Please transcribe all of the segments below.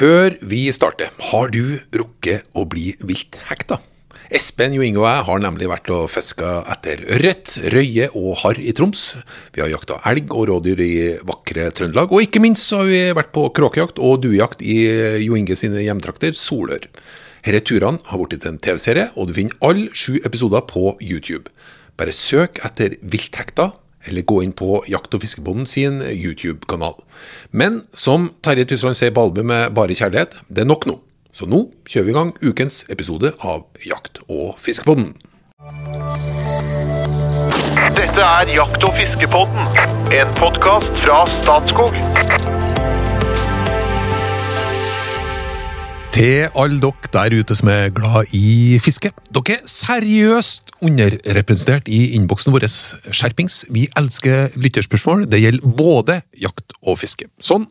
Før vi starter, har du rukket å bli vilthekta? Espen, Jo Inge og jeg har nemlig vært og fiska etter ørret, røye og harr i Troms. Vi har jakta elg og rådyr i vakre Trøndelag, og ikke minst har vi vært på kråkejakt og duejakt i Jo Inge sine hjemtrakter, Solør. Disse turene har blitt en TV-serie, og du finner alle sju episoder på YouTube. Bare søk etter Vilthekta, eller gå inn på Jakt- og fiskebonden sin YouTube-kanal. Men som Terje Tysland sier på albumet Bare kjærlighet, det er nok nå. Så nå kjører vi i gang ukens episode av Jakt- og fiskepodden. Dette er Jakt- og fiskepodden, en podkast fra Statskog. Til alle dere der ute som er glad i fiske. Dere er seriøst underrepresentert i innboksen vår. Skjerpings. Vi elsker lytterspørsmål. Det gjelder både jakt og fiske. Sånn.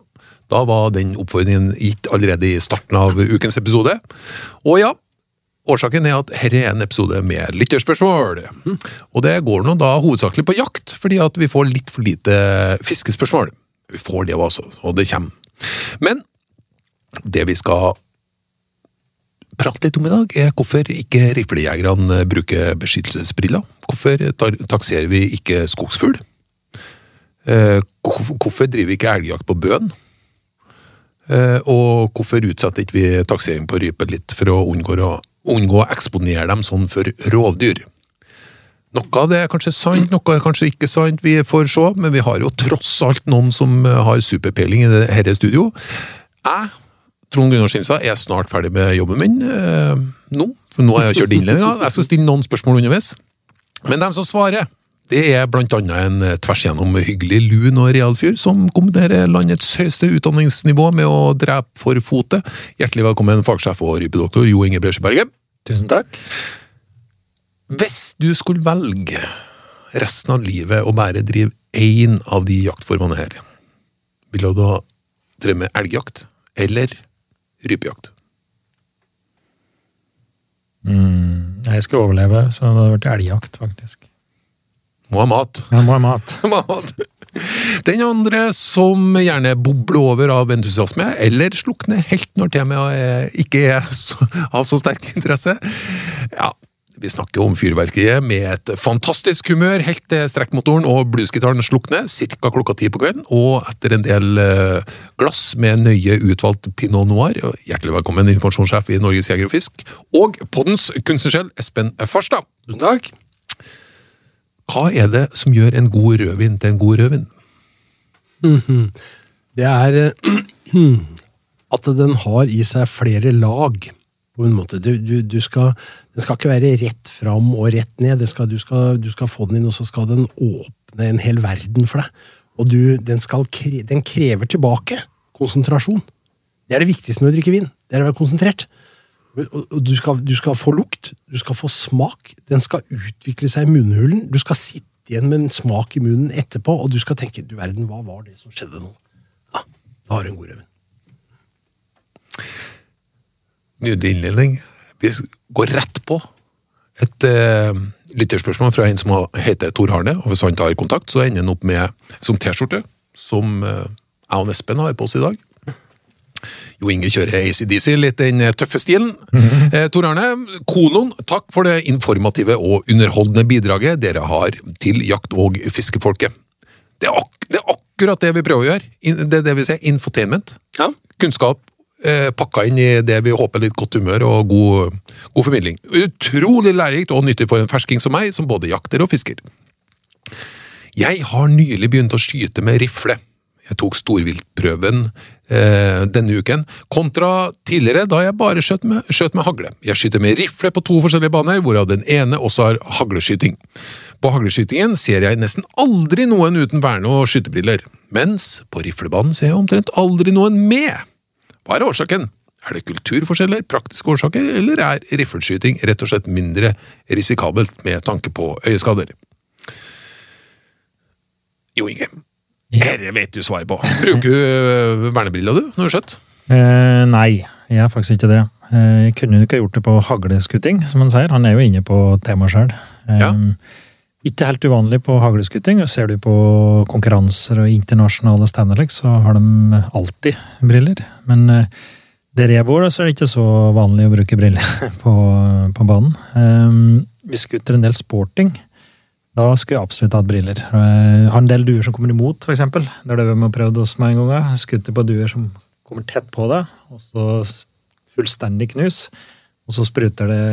Da var den oppfordringen gitt allerede i starten av ukens episode. Og ja, årsaken er at her er en episode med lytterspørsmål. Og det går nå da hovedsakelig på jakt, fordi at vi får litt for lite fiskespørsmål. Vi får det også, og det kommer. Men det vi skal prate litt om i dag, er hvorfor ikke riflejegerne bruker beskyttelsesbriller. Hvorfor takserer vi ikke skogsfugl? Eh, Hvorfor driver vi ikke elgjakt på bøen? Eh, Og hvorfor utsetter ikke vi taksering på rype litt for å unngå å, unngå å eksponere dem sånn for rovdyr? Noe av det er kanskje sant, noe er kanskje ikke sant, vi får se, men vi har jo tross alt noen som har superpeiling i dette studio. Jeg Trond Gunnar Skinstad er snart ferdig med jobben min eh, nå, for nå har jeg kjørt innledninga. Jeg skal stille noen spørsmål underveis. Men dem som svarer, det er blant annet en eh, tvers gjennom hyggelig lun og real fyr som kombinerer landets høyeste utdanningsnivå med å drepe for fote. Hjertelig velkommen, fagsjef og rypedoktor Jo Inge Bresjeberget. Tusen takk. Hvis du skulle velge resten av livet å bare drive én av de jaktformene her, ville du da drive med elgjakt eller rypejakt? Jeg skal overleve, så det hadde vært elgjakt, faktisk. Må ha mat. Ja, må ha mat. mat. Den andre som gjerne bobler over av entusiasme, eller slukner helt når temaet ikke er så, av så sterk interesse. Ja, vi snakker om fyrverkeriet med et fantastisk humør helt til strekkmotoren og bluesgitaren slukner, ca. klokka ti på kvelden, og etter en del eh, glass med nøye utvalgt pinot noir. Hjertelig velkommen, informasjonssjef i Norges Jeger og Fisk, og poddens kunstnersjel Espen Farstad. Takk. Hva er det som gjør en god rødvin til en god rødvin? Det er eh, at den har i seg flere lag, på. Du, du, du skal, den skal ikke være rett fram og rett ned. Skal, du, skal, du skal få den inn, og så skal den åpne en hel verden for deg. Og du, den, skal, den krever tilbake konsentrasjon. Det er det viktigste når du drikker vin. Det er å være konsentrert. Du, skal, du skal få lukt, du skal få smak, den skal utvikle seg i munnhulen. Du skal sitte igjen med en smak i munnen etterpå, og du skal tenke du verden, hva var det som skjedde nå? Ja, da har du en god rødvin. Nydelig innledning. Vi går rett på et eh, lytterspørsmål fra en som heter Tor Harne, og hvis han tar kontakt, så ender han opp med som T-skjorte, som eh, jeg og Espen har på oss i dag. Jo Inge kjører ACDC, litt den eh, tøffe stilen. eh, Tor Arne, kolon, takk for det informative og underholdende bidraget dere har til jakt- og fiskefolket. Det er, ak det er akkurat det vi prøver å gjøre. In det er det vi sier, infotainment. Ja. Kunnskap eh, pakka inn i det vi håper litt godt humør og god, god formidling. Utrolig lærerikt og nyttig for en fersking som meg, som både jakter og fisker. Jeg har nylig begynt å skyte med rifle. Jeg tok storviltprøven eh, denne uken, kontra tidligere da jeg bare skjøt med, skjøt med hagle. Jeg skyter med rifle på to forskjellige baner, hvorav den ene også har hagleskyting. På hagleskytingen ser jeg nesten aldri noen uten verne- og skytebriller, mens på riflebanen ser jeg omtrent aldri noen med. Hva er årsaken? Er det kulturforskjeller, praktiske årsaker, eller er riffelskyting rett og slett mindre risikabelt med tanke på øyeskader? Jo Inge, dette vet du svaret på. Bruker du øh, vernebriller du når du skjøt? Eh, nei, jeg er faktisk ikke det. Eh, jeg kunne ikke gjort det på hagleskutting, som han sier. Han er jo inne på temaet sjøl. Eh, Ja. Ikke helt uvanlig på hagleskutting. og Ser du på konkurranser og internasjonale standards, så har de alltid briller. Men eh, Der jeg bor, så er det ikke så vanlig å bruke briller på, på banen. Um, vi skutter en del sporting. Da skulle jeg absolutt hatt briller. Jeg har en del duer som kommer imot, eksempel. Det er det vi har prøvd oss med en gang. Skutter på duer som kommer tett på deg, og så fullstendig knus. Og så spruter det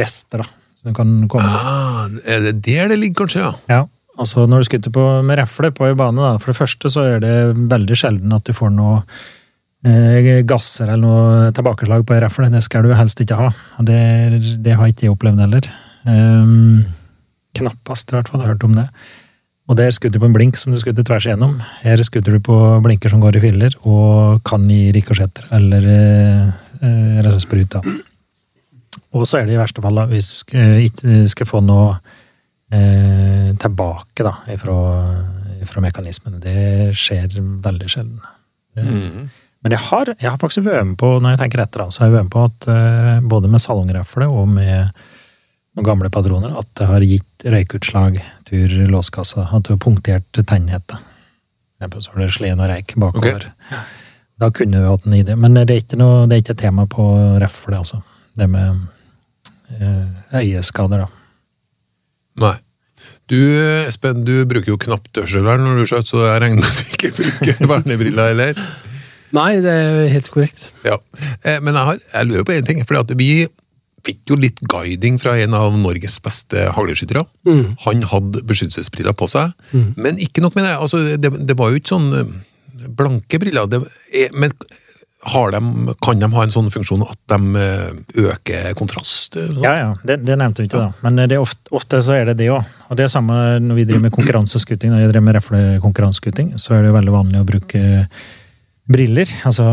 rester, da. Så det kan komme Ah, er det der det ligger, kanskje? ja? Ja, altså når du skutter på, med refle på en bane, da, for det første så er det veldig sjelden at du får noe eh, gasser eller noe tilbakeslag på en refle. Det skal du helst ikke ha. Og det, det har ikke jeg opplevd heller. Um, knappast, i hvert fall. Jeg har hørt om det. Og der skutter du på en blink som du skutter tvers igjennom. Her skutter du på blinker som går i filler, og kan gi rikosjetter eller eh, eh, sprut. da. Og så er det i verste fall, da, hvis vi ikke skal få noe eh, tilbake da, ifra, ifra mekanismen. Det skjer veldig sjelden. Mm. Men jeg har, jeg har faktisk vært med på, når jeg tenker etter, så har jeg vært med på at eh, både med salongrefle og med noen gamle patroner, at det har gitt røykutslag tur låskassa, at du har punktert tennhete. Så har det slått noe røyk bakover. Da kunne vi hatt en idé, men det er ikke, noe, det er ikke tema på refle, altså. Det med eh, øyeskader, da. Nei. Du, Espen, du bruker jo knapt hørselsvern når du skjøt, så jeg regner med du ikke bruker vernebriller heller. Nei, det er helt korrekt. Ja. Eh, Men jeg, har, jeg lurer på én ting. fordi vi fikk jo litt guiding fra en av Norges beste hagleskyttere. Han hadde beskyttelsesbriller på seg, men ikke nok med det. Altså, det, det var jo ikke sånn eh, blanke briller. Det men de, kan de ha en sånn funksjon at de eh, øker kontrast? eh, sånn? Ja, ja, det, det nevnte vi ikke, da. Men det er ofte, ofte så er det det òg. Og det er samme når vi driver med konkurranseskuting. Når jeg driver med reflekonkurranseskuting, så er det jo veldig vanlig å bruke briller. Altså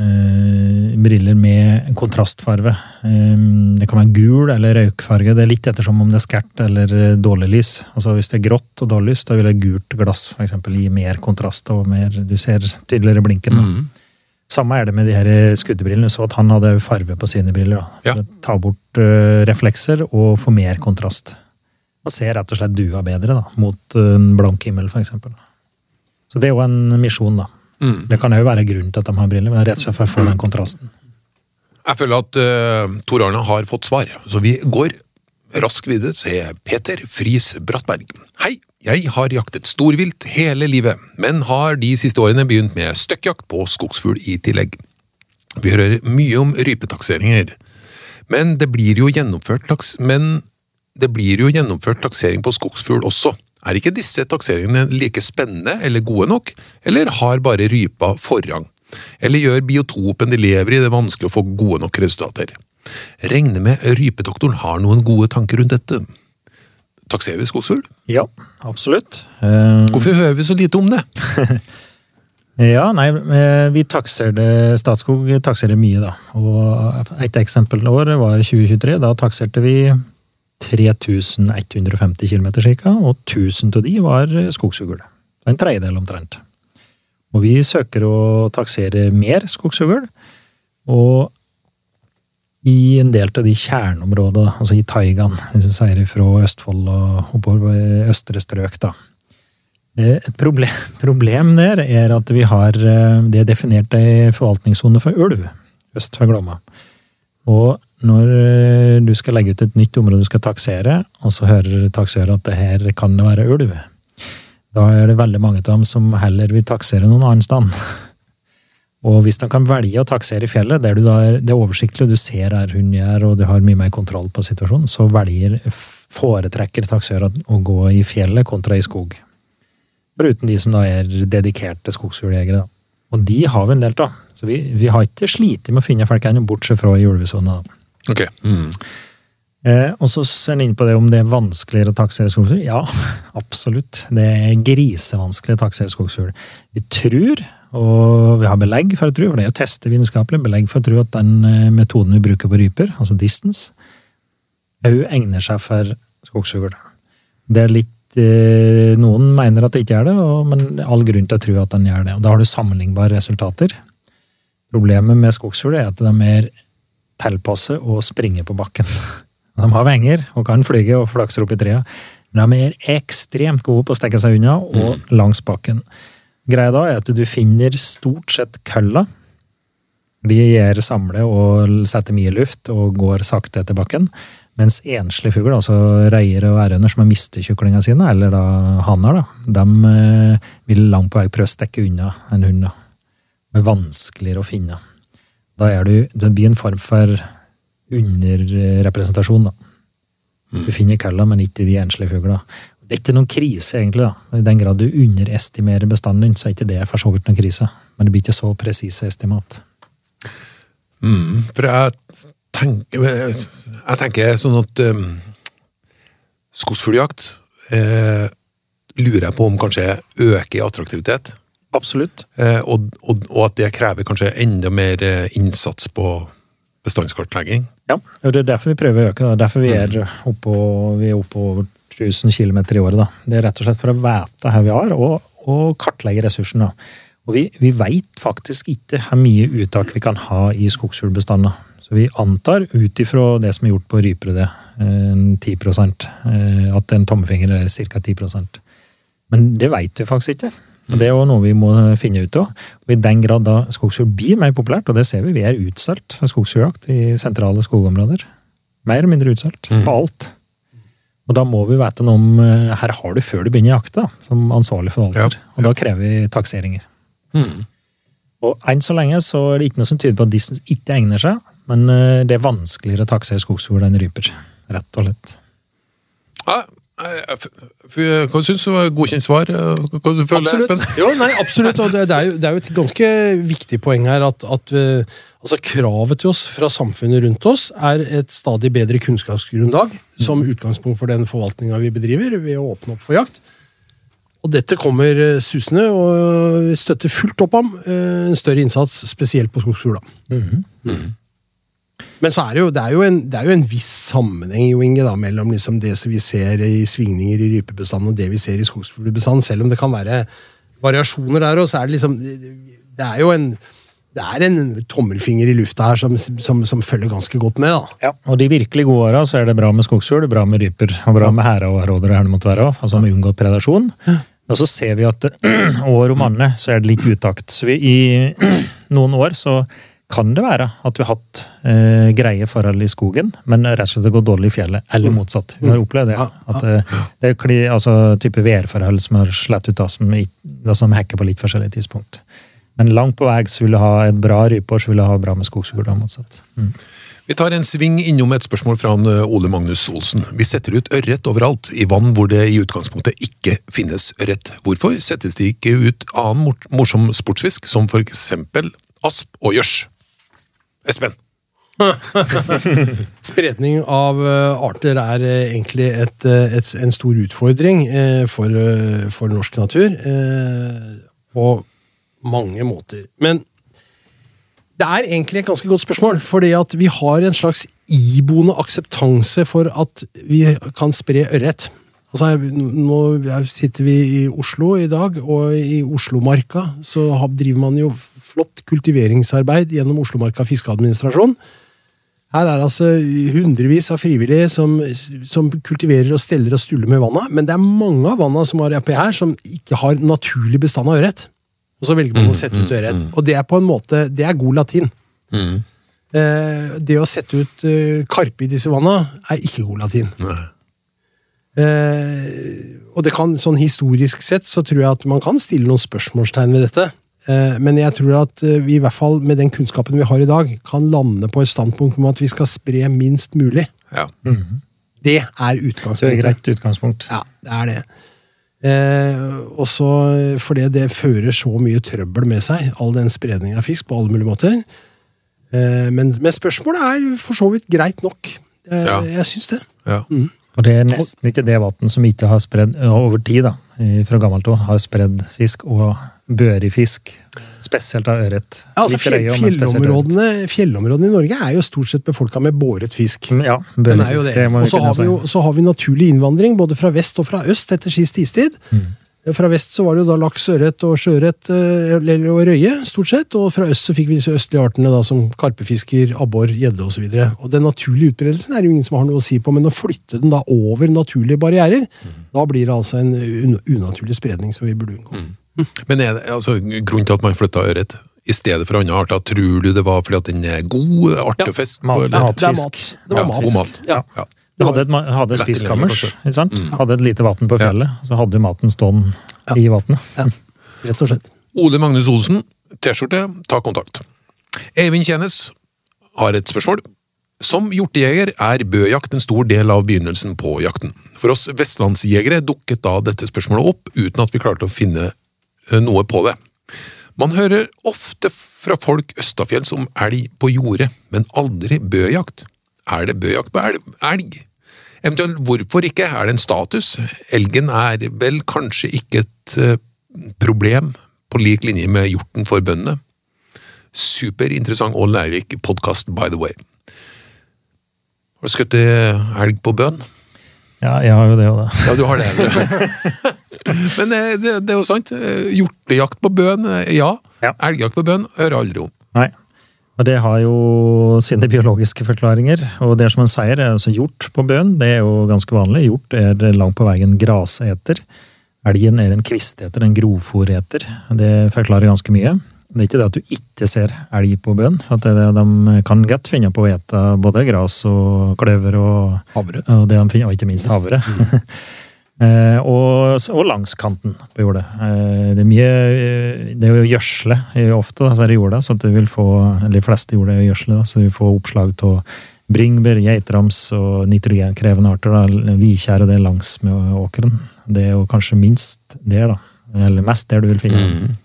øh, briller med kontrastfarve. Eh, det kan være gul eller røykfarge. Det er litt ettersom om det er skært eller eh, dårlig lys. Altså Hvis det er grått og dårlig lys, da vil et gult glass for eksempel, gi mer kontrast og mer, du ser tydeligere blinken. da. Samme er det med de her skuddebrillene. Så at han hadde farve på sine briller. Da, Ja. ta bort uh, reflekser og få mer kontrast. Man ser rett og slett dua bedre da, mot eh, en blank himmel, eksempel. Så det er jo en misjon, da. Mm. Det kan jo være grunnen til at de har briller, men rett og slett for å få den kontrasten. Jeg føler at uh, Tor Arne har fått svar, så vi går raskt videre til Peter Friis Brattberg. Hei, jeg har jaktet storvilt hele livet, men har de siste årene begynt med støkkjakt på skogsfugl i tillegg. Vi hører mye om rypetakseringer, men det blir jo gjennomført taks men det blir jo gjennomført taksering på skogsfugl også. Er ikke disse takseringene like spennende eller gode nok, eller har bare rypa forrang? Eller gjør biotopen de lever i det vanskelig å få gode nok resultater? Regner med rypedoktoren har noen gode tanker rundt dette. Takserer vi skogsfugl? Ja, absolutt. Eh, Hvorfor hører vi så lite om det? Ja, nei, vi takser det Statskog takserer mye, da. Og et eksempel år var 2023. Da takserte vi 3150 km ca., og 1000 av de var skogsfugl. En tredjedel omtrent. Og vi søker å taksere mer skogsfugl, og i en del av de kjerneområdene, altså i taigaen, hvis du sier fra Østfold og oppover østre strøk, da. Eh, Et problem, problem der er at vi har eh, det er definert ei forvaltningssone for ulv øst for Glomma. Og når eh, du skal legge ut et nytt område du skal taksere, og så hører taksører at det her kan det være ulv, da er det veldig mange av dem som heller vil taksere noen annen sted. Og hvis de kan velge å taksere i fjellet, der du da er, det er oversiktlig, du ser her hunden gjør, og du har mye mer kontroll på situasjonen, så velger, foretrekker taksører å gå i fjellet kontra i skog. Foruten de som da er dedikerte skogsfugljegere. da. Og de har vi en del av. Så vi, vi har ikke slitt med å finne folk ennå, bortsett fra i ulvesona. Okay. Mm. Eh, og så ser en inn på det om det er vanskeligere å taksere skogsfugl. Ja, absolutt. Det er grisevanskelig å taksere skogsfugl. Vi tror, og vi har belegg for å tro, for det er å teste vitenskapelig, belegg for å tro at den eh, metoden vi bruker på ryper, altså distance, òg egner seg for skogsfugl. Det er litt eh, Noen mener at det ikke er det, men all grunn til å tro at den gjør det. Og da har du sammenlignbare resultater. Problemet med skogsfugl er at de er tilpasset å springe på bakken. De har venger og kan flyge og flakser opp i men de er ekstremt gode på å stikke seg unna og langs bakken. Greia da er at du finner stort sett kølla De gjør samle og setter mye luft og går sakte etter bakken. Mens enslige fugler, altså reier og ærønder som har mistet kyklingene sine, eller da hanner, da, de eh, vil langt på vei prøve å stikke unna en hund. da. Er vanskeligere å finne. Da er du, det blir en form for underrepresentasjon, da. Du finner kølla, men ikke de enslige fuglene. Det er ikke noen krise, egentlig. da. I den grad du underestimerer bestanden din, så er ikke det for så vidt noen krise. Men det blir ikke så presise estimat. Mm, for jeg tenker, jeg tenker sånn at um, skogsfugljakt eh, lurer jeg på om kanskje øker i attraktivitet. Absolutt. Eh, og, og, og at det krever kanskje enda mer eh, innsats på bestandskartlegging. Ja, det er derfor vi prøver å øke. Da. Derfor vi er oppå, vi er oppe over 1000 km i året. Da. Det er rett og slett for å vite hvor vi er, og, og kartlegge ressursene. Og vi, vi veit faktisk ikke hvor mye uttak vi kan ha i skogsfuglbestandene. Så vi antar ut ifra det som er gjort på rypere, eh, 10 eh, at en tommefinger er ca. 10% Men det veit vi faktisk ikke. Og Det er jo noe vi må finne ut av. Og I den grad da skogsfugl blir mer populært, og det ser vi, vi er utsolgt for skogsfugljakt i sentrale skogområder. Mer eller mindre utsolgt på alt. Og da må vi vite noe om eh, Her har du før du begynner jakta, som ansvarlig forvalter. Ja, Og da krever vi takseringer. Og enn så lenge så er det ikke noe som tyder på at distance ikke egner seg, men eh, det er vanskeligere å taksere skogsfugl enn ryper. Rett og slett. Ja, hva syns du var godkjent svar? Hva du føler Absolutt. Jo, nei, absolutt. Og det, det, er jo, det er jo et ganske viktig poeng her at, at eh, altså kravet til oss fra samfunnet rundt oss er et stadig bedre kunnskapsgrunnlag som utgangspunkt for den forvaltninga vi bedriver ved å åpne opp for jakt. Og dette kommer eh, susende, og vi støtter fullt opp om eh, en større innsats, spesielt på skogsfugla. Mm. Men så er det, jo, det, er jo en, det er jo en viss sammenheng jo, Inge, da, mellom liksom det som vi ser i svingninger i rypebestanden og det vi ser i skogsfuglbestanden, selv om det kan være variasjoner der, er det liksom Det er jo en det er en tommelfinger i lufta her som, som, som følger ganske godt med. da. Ja, og de virkelig gode åra så er det bra med skogsfugl, bra med ryper og bra med hæra og rådere her det måtte være, altså med unngått predasjon. Og så ser vi at år om annet så er det litt utakt. Så vi, i noen år så kan det være at vi har hatt eh, greie forhold i skogen, men rett og slett det går dårlig i fjellet, eller motsatt. Vi har opplevd det. At eh, det er altså, type værforhold som har slett ut da, som, som hekker på litt forskjellige tidspunkt. Men langt på vei så vil du ha et bra rypeår, så vil du ha bra med skogsfugl. Mm. Vi tar en sving innom et spørsmål fra han, eh, Ole Magnus Olsen. Vi setter ut ørret overalt, i vann hvor det i utgangspunktet ikke finnes ørret. Hvorfor settes det ikke ut annen mor morsom sportsfisk, som for eksempel asp og gjørs? Espen? Spredning av eh, arter er eh, egentlig et, et, en stor utfordring for, for norsk natur. eh, på mange måter. Men det er egentlig et ganske godt spørsmål, fordi at vi har en slags iboende akseptanse for at vi kan spre ørret. Altså, nå sitter vi i Oslo i dag, og i Oslomarka så driver man jo flott kultiveringsarbeid gjennom Oslomarka fiskeadministrasjon. Her er det altså hundrevis av frivillige som, som kultiverer og steller og stuller med vannet, men det er mange av vanna som har oppi her, som ikke har naturlig bestand av ørret. Og så velger man å sette ut ørret. Og det er på en måte, det er god latin. Eh, det å sette ut eh, karpe i disse vanna er ikke god latin. Eh, og det kan, sånn historisk sett så tror jeg at man kan stille noen spørsmålstegn ved dette. Eh, men jeg tror at eh, vi i hvert fall med den kunnskapen vi har i dag, kan lande på et standpunkt om at vi skal spre minst mulig. Ja. Det er utgangspunktet. det er et greit utgangspunkt. Ja, det er det. Eh, også fordi det fører så mye trøbbel med seg, all den spredningen av fisk på alle mulige måter. Eh, men, men spørsmålet er for så vidt greit nok. Eh, Ja. Jeg syns det. ja. Og det er nesten ikke det vann som ikke har spredd over tid, da, fra gammelt av, har spredd fisk og børig fisk. Spesielt av ørret. Ja, altså, fjell, fjellområdene, fjellområdene i Norge er jo stort sett befolka med båret fisk. Mm, Ja, det er Og så har vi jo så har vi naturlig innvandring, både fra vest og fra øst etter sist istid. Mm. Fra vest så var det jo da laks, ørret og sjøørret eh, og røye, stort sett. Og fra øst så fikk vi disse østlige artene da som karpefisker, abbor, gjedde osv. Og, så og den naturlige utbredelsen er det jo ingen som har noe å si på, men å flytte den da over naturlige barrierer, Mm. da blir det altså en un unaturlig spredning som vi burde unngå. Men er det, altså, grunnen til at man flytta ørret i stedet for andre arter. Tror du det var fordi at den er god, artig Ja, å fiske på? eller? mat. Det er mat. Det var Ja, mat. god mat. Ja. Ja. Du hadde et, hadde et spiskammers, sant? Hadde et lite vann på fjellet, så hadde maten stående i vannet. Ja, rett og slett. Ole Magnus Olsen, T-skjorte, ta kontakt. Eivind Tjenes har et spørsmål. Som hjortejeger er bøjakt en stor del av begynnelsen på jakten. For oss vestlandsjegere dukket da dette spørsmålet opp uten at vi klarte å finne noe på det. Man hører ofte fra folk østafjells om elg på jordet, men aldri bøjakt. Er det bøjakt på elg? Eventuelt hvorfor ikke? Er det en status? Elgen er vel kanskje ikke et eh, problem på lik linje med hjorten for bøndene? Superinteressant og lærerik podkast, by the way. Har du skutt elg på bønn? Ja, jeg har jo det òg, da. Ja, du har det. Men eh, det, det er jo sant. Eh, Hjortejakt på bøn, eh, ja. Ja. Elgjakt på bøn hører aldri om. Nei. Og det har jo sine biologiske forklaringer. Og det som en sier, er altså hjort på bøen. Det er jo ganske vanlig. Hjort er langt på veien graseter. Elgen er en kvisteter, en grovfòreter. Det forklarer ganske mye. Det er ikke det at du ikke ser elg på bøen. at det, er det de kan godt finne på å ete både gras og kløver og, Havre. og det de finner, og ikke minst havre. Eh, og, og langs kanten på jordet. Eh, det er mye eh, Det er jo gjødsle eh, ofte, da, så er det jorda, så du vil få eller de fleste jorda er gjødsle, så du får oppslag av bringebær, geitrams og nitrogenkrevende arter. da, Vikjær og det langs med åkeren. Det er jo kanskje minst der, da. Eller mest der du vil finne Mm.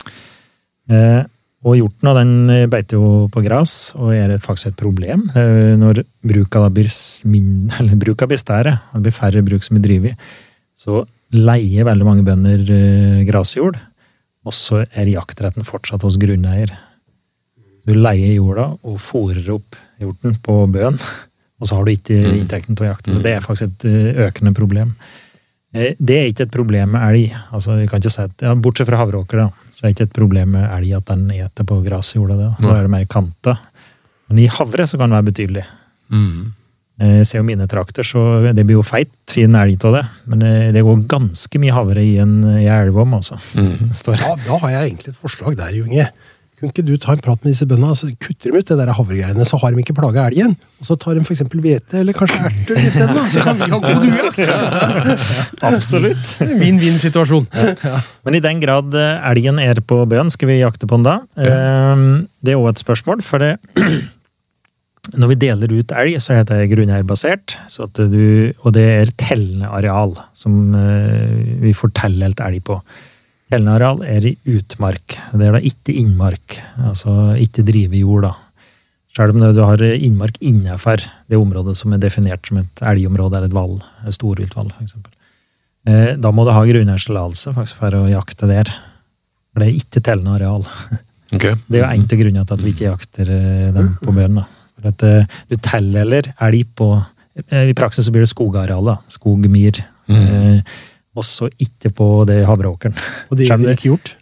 Eh, og hjorten den beiter jo på gras, og er faktisk et problem. Eh, Når bruka blir, min, eller bruka blir større, det blir færre bruk som blir drevet, så leier veldig mange bønder eh, grasjord, og så er jaktretten fortsatt hos grunneier. Du leier jorda og fòrer opp hjorten på bøen, og så har du ikke inntekten til å jakte. Så det er faktisk et eh, økende problem. Eh, Det er ikke et problem med elg. Altså, vi kan ikke si at, ja, Bortsett fra havreåker, da, så er det ikke et problem med elg at den eter på grasjorda. Da. da er det mer kanta. Men i havre så kan det være betydelig. Mm. Jeg ser jo mine trakter, så det blir jo feit, fin elg av det. Men eh, det går ganske mye havre i en i elvom, altså. Står. Ja, da har jeg egentlig et forslag der, Junge. Kunne ikke du ta en prat med disse bøndene, så kutter de ut det der havregreiene, så har de ikke plaga elgen? Og så tar de for eksempel hvete, eller kanskje erter isteden, så kan vi ha god duejakt! Absolutt. Vinn-vinn-situasjon. Men i den grad eh, elgen er på bøen, skal vi jakte på den da? Eh, Det er òg et spørsmål, for det Når vi deler ut elg, så er det grunneierbasert, så og det er tellende areal som eh, vi får tildelt elg på. Tellende er i utmark. Det er da ikke innmark, altså ikke drive jord, da. Selv om du har innmark innenfor det området som er definert som et elgområde eller et vall, et storviltvall, eksempel. Eh, Da må du ha grunneierstillatelse faktisk for å jakte der. For det er ikke tellende areal. Okay. Det er jo en av grunnene til at vi ikke jakter eh, dem på bjørn. For at eh, Du teller elg på I praksis så blir det skogareal. Skog, myr. Eh, også ikke på det havreåkeren. Og det er gjelder ikke gjort.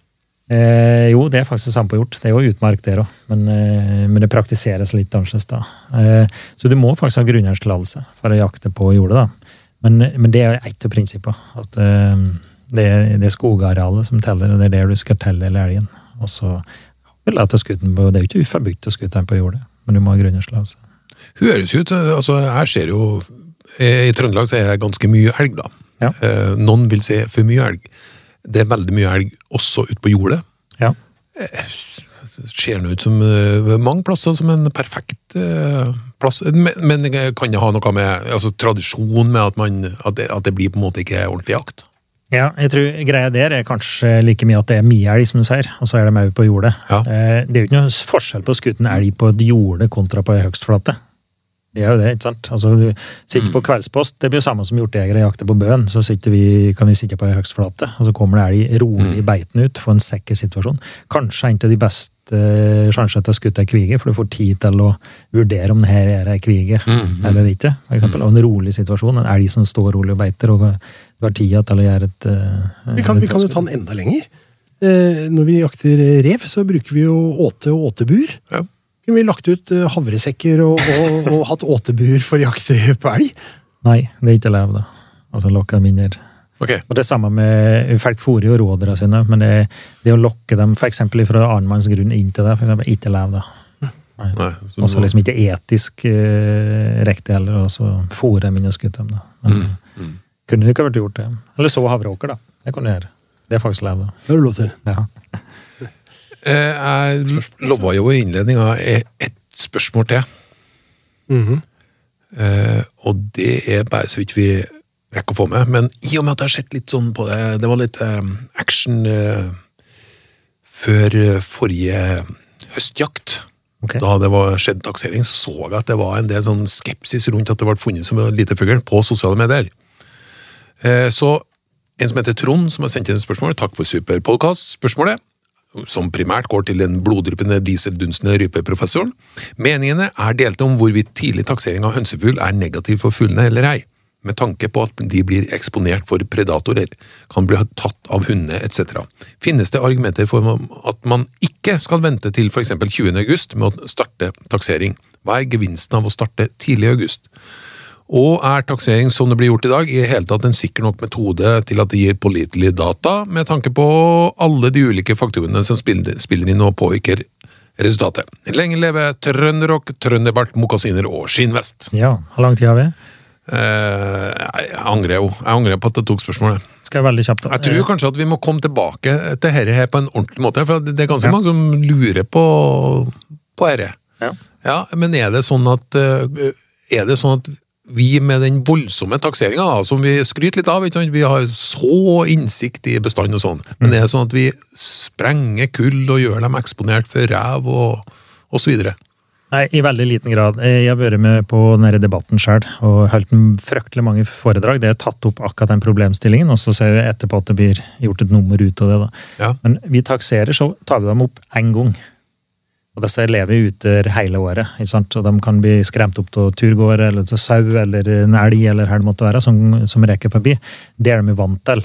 Eh, jo, det er faktisk det samme på hjort. Det er jo utmark der òg, men, eh, men det praktiseres litt annerledes. da. Eh, så du må faktisk ha grunneierstillatelse for å jakte på jordet. da. Men, men det er ett av prinsippene. At eh, det, er, det er skogarealet som teller, og det er der du skal telle hele elgen. Og så vil jeg ta skutten på, Det er jo ikke uforbudt å skutte den på jordet, men du må ha grunneierstillatelse. Høres ut altså Jeg ser jo eh, I Trøndelag så er det ganske mye elg, da. Ja. Eh, Noen vil si for mye elg. Det er veldig mye elg også ute på jordet. Ja. ser nå ut som eh, mange plasser som en perfekt eh, plass. Men, men kan det ha noe med altså, tradisjon med at, man, at, det, at det blir på en måte ikke ordentlig jakt? Ja, jeg tror greia der er kanskje like mye at det er mye elg, som du sier, og så er det òg på jordet. Ja. Eh, Det er jo ikke noe forskjell på å skutte en elg på et jorde kontra på ei høgstflate. Det er jo det, ikke sant? Altså, du sitter på kveldspost, det blir jo samme som hjortejegere jakter på bøen. Så sitter vi, kan vi sitte på ei høgstflate, og så kommer det elg rolig i beiten ut, få en sikker situasjon. Kanskje en av de beste eh, sjansene til å skutte ei kvige, for du får tid til å vurdere om det her er ei kvige eller ikke. For eksempel. Og en rolig situasjon, en elg som står rolig og beiter, og du har tida til å gjøre et eh, Vi kan, vi kan jo ta den enda lenger. Eh, når vi jakter rev, så bruker vi jo åte og åtebur. Ja. Kunne vi lagt ut eh, havresekker og, og, og hatt åtebur for jakt på elg? Nei, det er ikke lov, da. Altså, lokke dem inn her. Ok. Og det samme med Folk fôrer jo rådyra sine, men det, det å lokke dem f.eks. fra annenmanns grunn inn til det, for eksempel, ikke lov, da. Nei, så Også liksom ikke etisk eh, riktig heller, og så fôre dem inn og skutte dem. da. Men Mm, kunne det ikke vært gjort det? Eller så havreåker, da. Det kan du gjøre. Det er faktisk lov, da. Det har du lov til. Ja. Eh, Jeg lova jo i innledninga et spørsmål til. Mhm. Eh, og det er bare så vidt vi rekker å få med. Men i og med at jeg har sett litt sånn på det Det var litt eh, action eh, før eh, forrige høstjakt. Okay. Da det var skjedd taksering, så så jeg at det var en del sånn skepsis rundt at det ble funnet som en lite fugl på sosiale medier. Eh, så en som heter Trond, som har sendt inn et spørsmål, takk for superpodkast. Spørsmålet, som primært går til den bloddryppende dieseldunstende rypeprofessoren. Meningene er delte om hvorvidt tidlig taksering av hønsefugl er negativ for fuglene eller ei, med tanke på at de blir eksponert for predatorer, kan bli tatt av hundene etc. Finnes det argumenter for at man ikke skal vente til eksempel 20. august med å starte taksering? Hva er gevinsten av å starte tidlig i august? Og er taksering som det blir gjort i dag, i hele tatt en sikker nok metode til at det gir pålitelige data, med tanke på alle de ulike faktorene som spiller, inn og påvirker resultatet? Lenge leve trønderrock, trønderbart, mokasiner og skinnvest. ja. Hvor lang tid har vi? Eh, jeg angrer jo. Jeg angrer på at jeg tok spørsmålet. Skal jeg veldig kjapt da. Jeg tror kanskje at vi må komme tilbake til dette her på en ordentlig måte, for det er ganske mange som lurer på, på dette. Ja. Ja, men er det sånn at eh, Er det sånn at vi med den voldsomme takseringa, som vi skryter litt av, vi har så innsikt i bestand og sånn, men det er sånn at vi sprenger kull og gjør dem eksponert for rev og, osv. Nei, i veldig liten grad. Jeg har vært med på denne debatten sjøl og holdt fryktelig mange foredrag. Det er tatt opp akkurat den problemstillingen, og så ser vi etterpå at det blir gjort et nummer ut av det. da. Ja. Men vi takserer, så tar vi dem opp én gang. Og disse lever ute hele året, ikke sant? og de kan bli skremt opp til turgåer eller til sau eller en elg eller hva det måtte være, som, som reker forbi. Det er de vant til.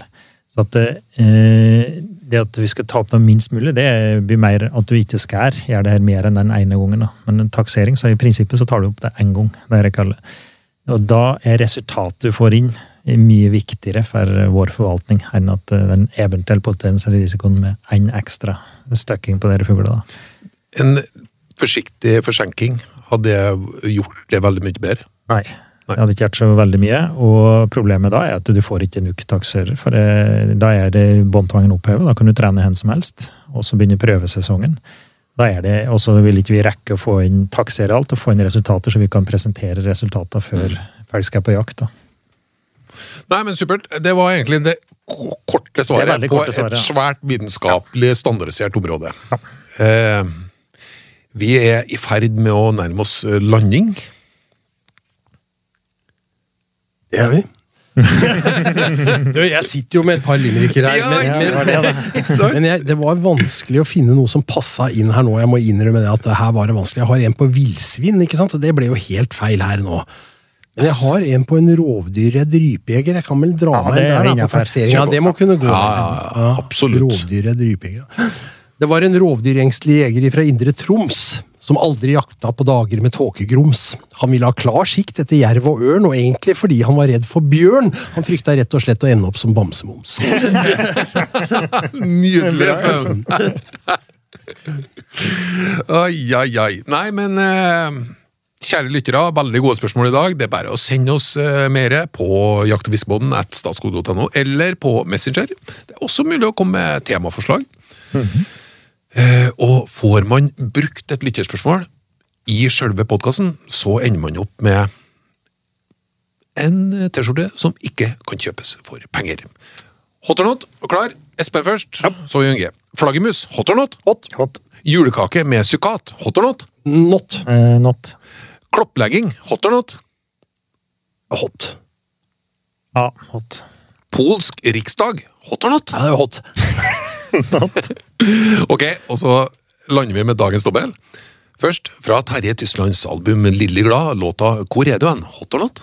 Så at eh, det at vi skal ta opp dem minst mulig, det blir mer at du ikke skal gjøre det her mer enn den ene gangen. da. Men en taksering, så i prinsippet så tar du opp det én gang. det jeg kaller. Og da er resultatet du får inn, mye viktigere for vår forvaltning enn at den eventuelle potensielle risikoen med én ekstra støkking på dere fuglene. da. En forsiktig forsenking, hadde gjort det veldig mye bedre? Nei. Nei. Det hadde ikke vært så veldig mye. Og problemet da er at du får ikke nok takserer. For det, da er det båndtvangen opphevet. Da kan du trene hen som helst. Og så begynner prøvesesongen. Da er det, Og så vil ikke vi rekke å få inn taksere alt og få inn resultater, så vi kan presentere resultatene før folk skal på jakt. da. Nei, men supert. Det var egentlig det korte svaret det korte på svaret, ja. et svært vitenskapelig standardisert område. Ja. Eh, vi er i ferd med å nærme oss eh, landing. Det er vi. du, jeg sitter jo med et par limericker her, Ja, men, ikke det var det, men jeg, det var vanskelig å finne noe som passa inn her nå. Jeg må innrømme det at her var det vanskelig. Jeg har en på villsvin, og det ble jo helt feil her nå. Men jeg har en på en rovdyrredd rypejeger. Jeg kan vel dra Ja, meg inn er der, da, på. Ja, det må kunne gå. Ja, ja, ja, absolutt. Rovdyrredd rypejeger. Det var en rovdyrengstelig jeger fra Indre Troms som aldri jakta på dager med tåkegrums. Han ville ha klar sikt etter jerv og ørn, og egentlig fordi han var redd for bjørn. Han frykta rett og slett å ende opp som bamsemums. Nydelig! Sven. Oi, oi, oi. Nei, men eh, kjære lyttere, veldig gode spørsmål i dag. Det er bare å sende oss eh, mer på jakt- og fiskebåten at statskog.no, eller på Messenger. Det er også mulig å komme med temaforslag. Eh, og får man brukt et lytterspørsmål i sjølve podkasten, så ender man opp med en T-skjorte som ikke kan kjøpes for penger. Hot or not, og klar? Espen først, så Jørgen G. Flaggermus, hot or not? Hot. Hot. Julekake med sukkat, hot or not? Not Eh, not. Klopplegging, hot or not? hot. Ja, hot. Polsk riksdag, hot or not? Ja, det er hot. Ok, og så lander vi med dagens dobbel. Først, fra Terje Tysklands album Lille glad, låta Hvor er du hen? Hot or not?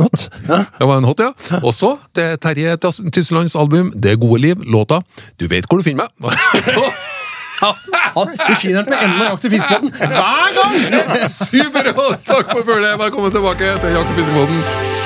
Not. Ja. Det var en hot, ja. Og så til Terje Tyslands album Det gode liv, låta Du vet hvor du finner meg. Du finner den på enden av Jakt- og fiskebåten hver gang! Super! Takk for følget. Velkommen tilbake til Jakt- og fiskebåten.